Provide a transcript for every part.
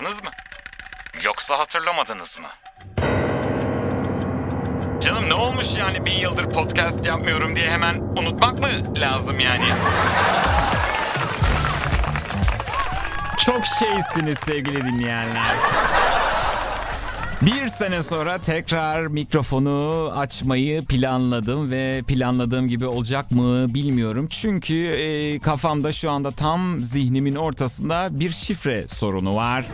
hatırladınız mı? Yoksa hatırlamadınız mı? Canım ne olmuş yani bir yıldır podcast yapmıyorum diye hemen unutmak mı lazım yani? Çok şeysiniz sevgili dinleyenler. Bir sene sonra tekrar mikrofonu açmayı planladım ve planladığım gibi olacak mı bilmiyorum. Çünkü e, kafamda şu anda tam zihnimin ortasında bir şifre sorunu var.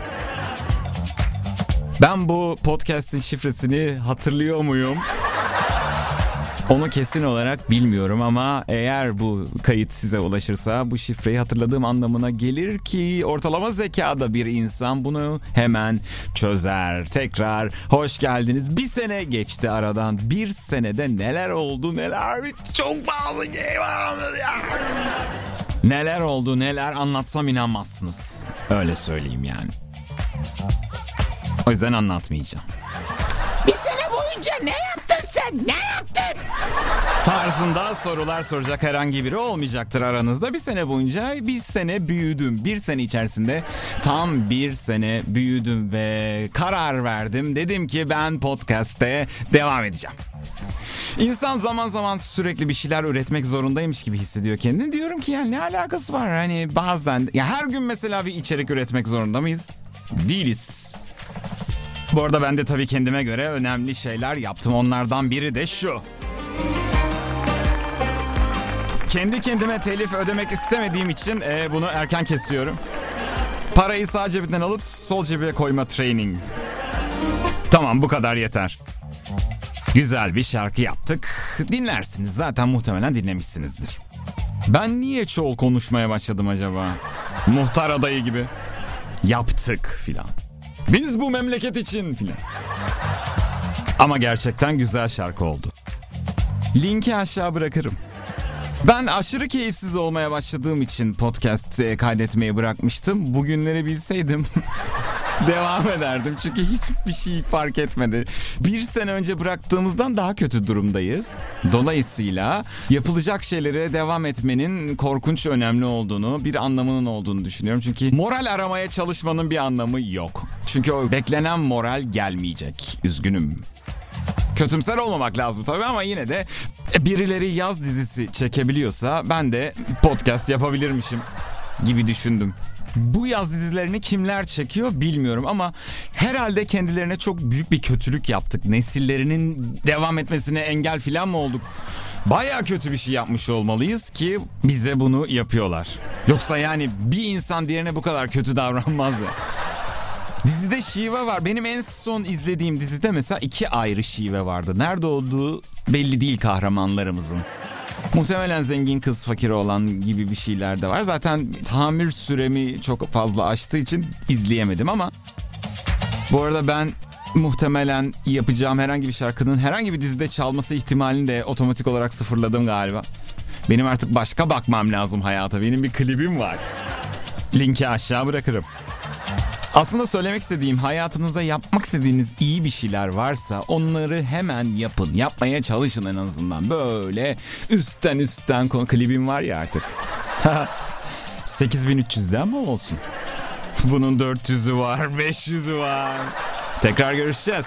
Ben bu podcast'in şifresini hatırlıyor muyum? Onu kesin olarak bilmiyorum ama eğer bu kayıt size ulaşırsa bu şifreyi hatırladığım anlamına gelir ki ortalama zekada bir insan bunu hemen çözer. Tekrar hoş geldiniz. Bir sene geçti aradan. Bir senede neler oldu neler. Çok pahalı. Neler oldu neler anlatsam inanmazsınız. Öyle söyleyeyim yani. O yüzden anlatmayacağım. Boyunca ne yaptın sen? Ne yaptın? tarzında sorular soracak herhangi biri olmayacaktır aranızda. Bir sene boyunca bir sene büyüdüm. Bir sene içerisinde tam bir sene büyüdüm ve karar verdim. Dedim ki ben podcast'te devam edeceğim. İnsan zaman zaman sürekli bir şeyler üretmek zorundaymış gibi hissediyor kendini. Diyorum ki yani ne alakası var? Hani bazen ya her gün mesela bir içerik üretmek zorunda mıyız? Değiliz. Bu arada ben de tabii kendime göre önemli şeyler yaptım. Onlardan biri de şu. Kendi kendime telif ödemek istemediğim için e, bunu erken kesiyorum. Parayı sağ cebinden alıp sol cebine koyma training. Tamam bu kadar yeter. Güzel bir şarkı yaptık. Dinlersiniz zaten muhtemelen dinlemişsinizdir. Ben niye çoğul konuşmaya başladım acaba? Muhtar adayı gibi. Yaptık filan. Biz bu memleket için filan. Ama gerçekten güzel şarkı oldu. Linki aşağı bırakırım. Ben aşırı keyifsiz olmaya başladığım için podcast kaydetmeyi bırakmıştım. Bugünleri bilseydim devam ederdim. Çünkü hiçbir şey fark etmedi. Bir sene önce bıraktığımızdan daha kötü durumdayız. Dolayısıyla yapılacak şeylere devam etmenin korkunç önemli olduğunu, bir anlamının olduğunu düşünüyorum. Çünkü moral aramaya çalışmanın bir anlamı yok. Çünkü o beklenen moral gelmeyecek. Üzgünüm. Kötümser olmamak lazım tabii ama yine de birileri yaz dizisi çekebiliyorsa ben de podcast yapabilirmişim gibi düşündüm. Bu yaz dizilerini kimler çekiyor bilmiyorum ama herhalde kendilerine çok büyük bir kötülük yaptık. Nesillerinin devam etmesine engel falan mı olduk? Baya kötü bir şey yapmış olmalıyız ki bize bunu yapıyorlar. Yoksa yani bir insan diğerine bu kadar kötü davranmaz ya. Dizide şive var. Benim en son izlediğim dizide mesela iki ayrı şive vardı. Nerede olduğu belli değil kahramanlarımızın. Muhtemelen zengin kız fakir olan gibi bir şeyler de var. Zaten tahammül süremi çok fazla aştığı için izleyemedim ama bu arada ben muhtemelen yapacağım herhangi bir şarkının herhangi bir dizide çalması ihtimalini de otomatik olarak sıfırladım galiba. Benim artık başka bakmam lazım hayata. Benim bir klibim var. Linki aşağı bırakırım. Aslında söylemek istediğim hayatınızda yapmak istediğiniz iyi bir şeyler varsa onları hemen yapın. Yapmaya çalışın en azından. Böyle üstten üstten klibim var ya artık. 8300'de ama olsun. Bunun 400'ü var, 500'ü var. Tekrar görüşeceğiz.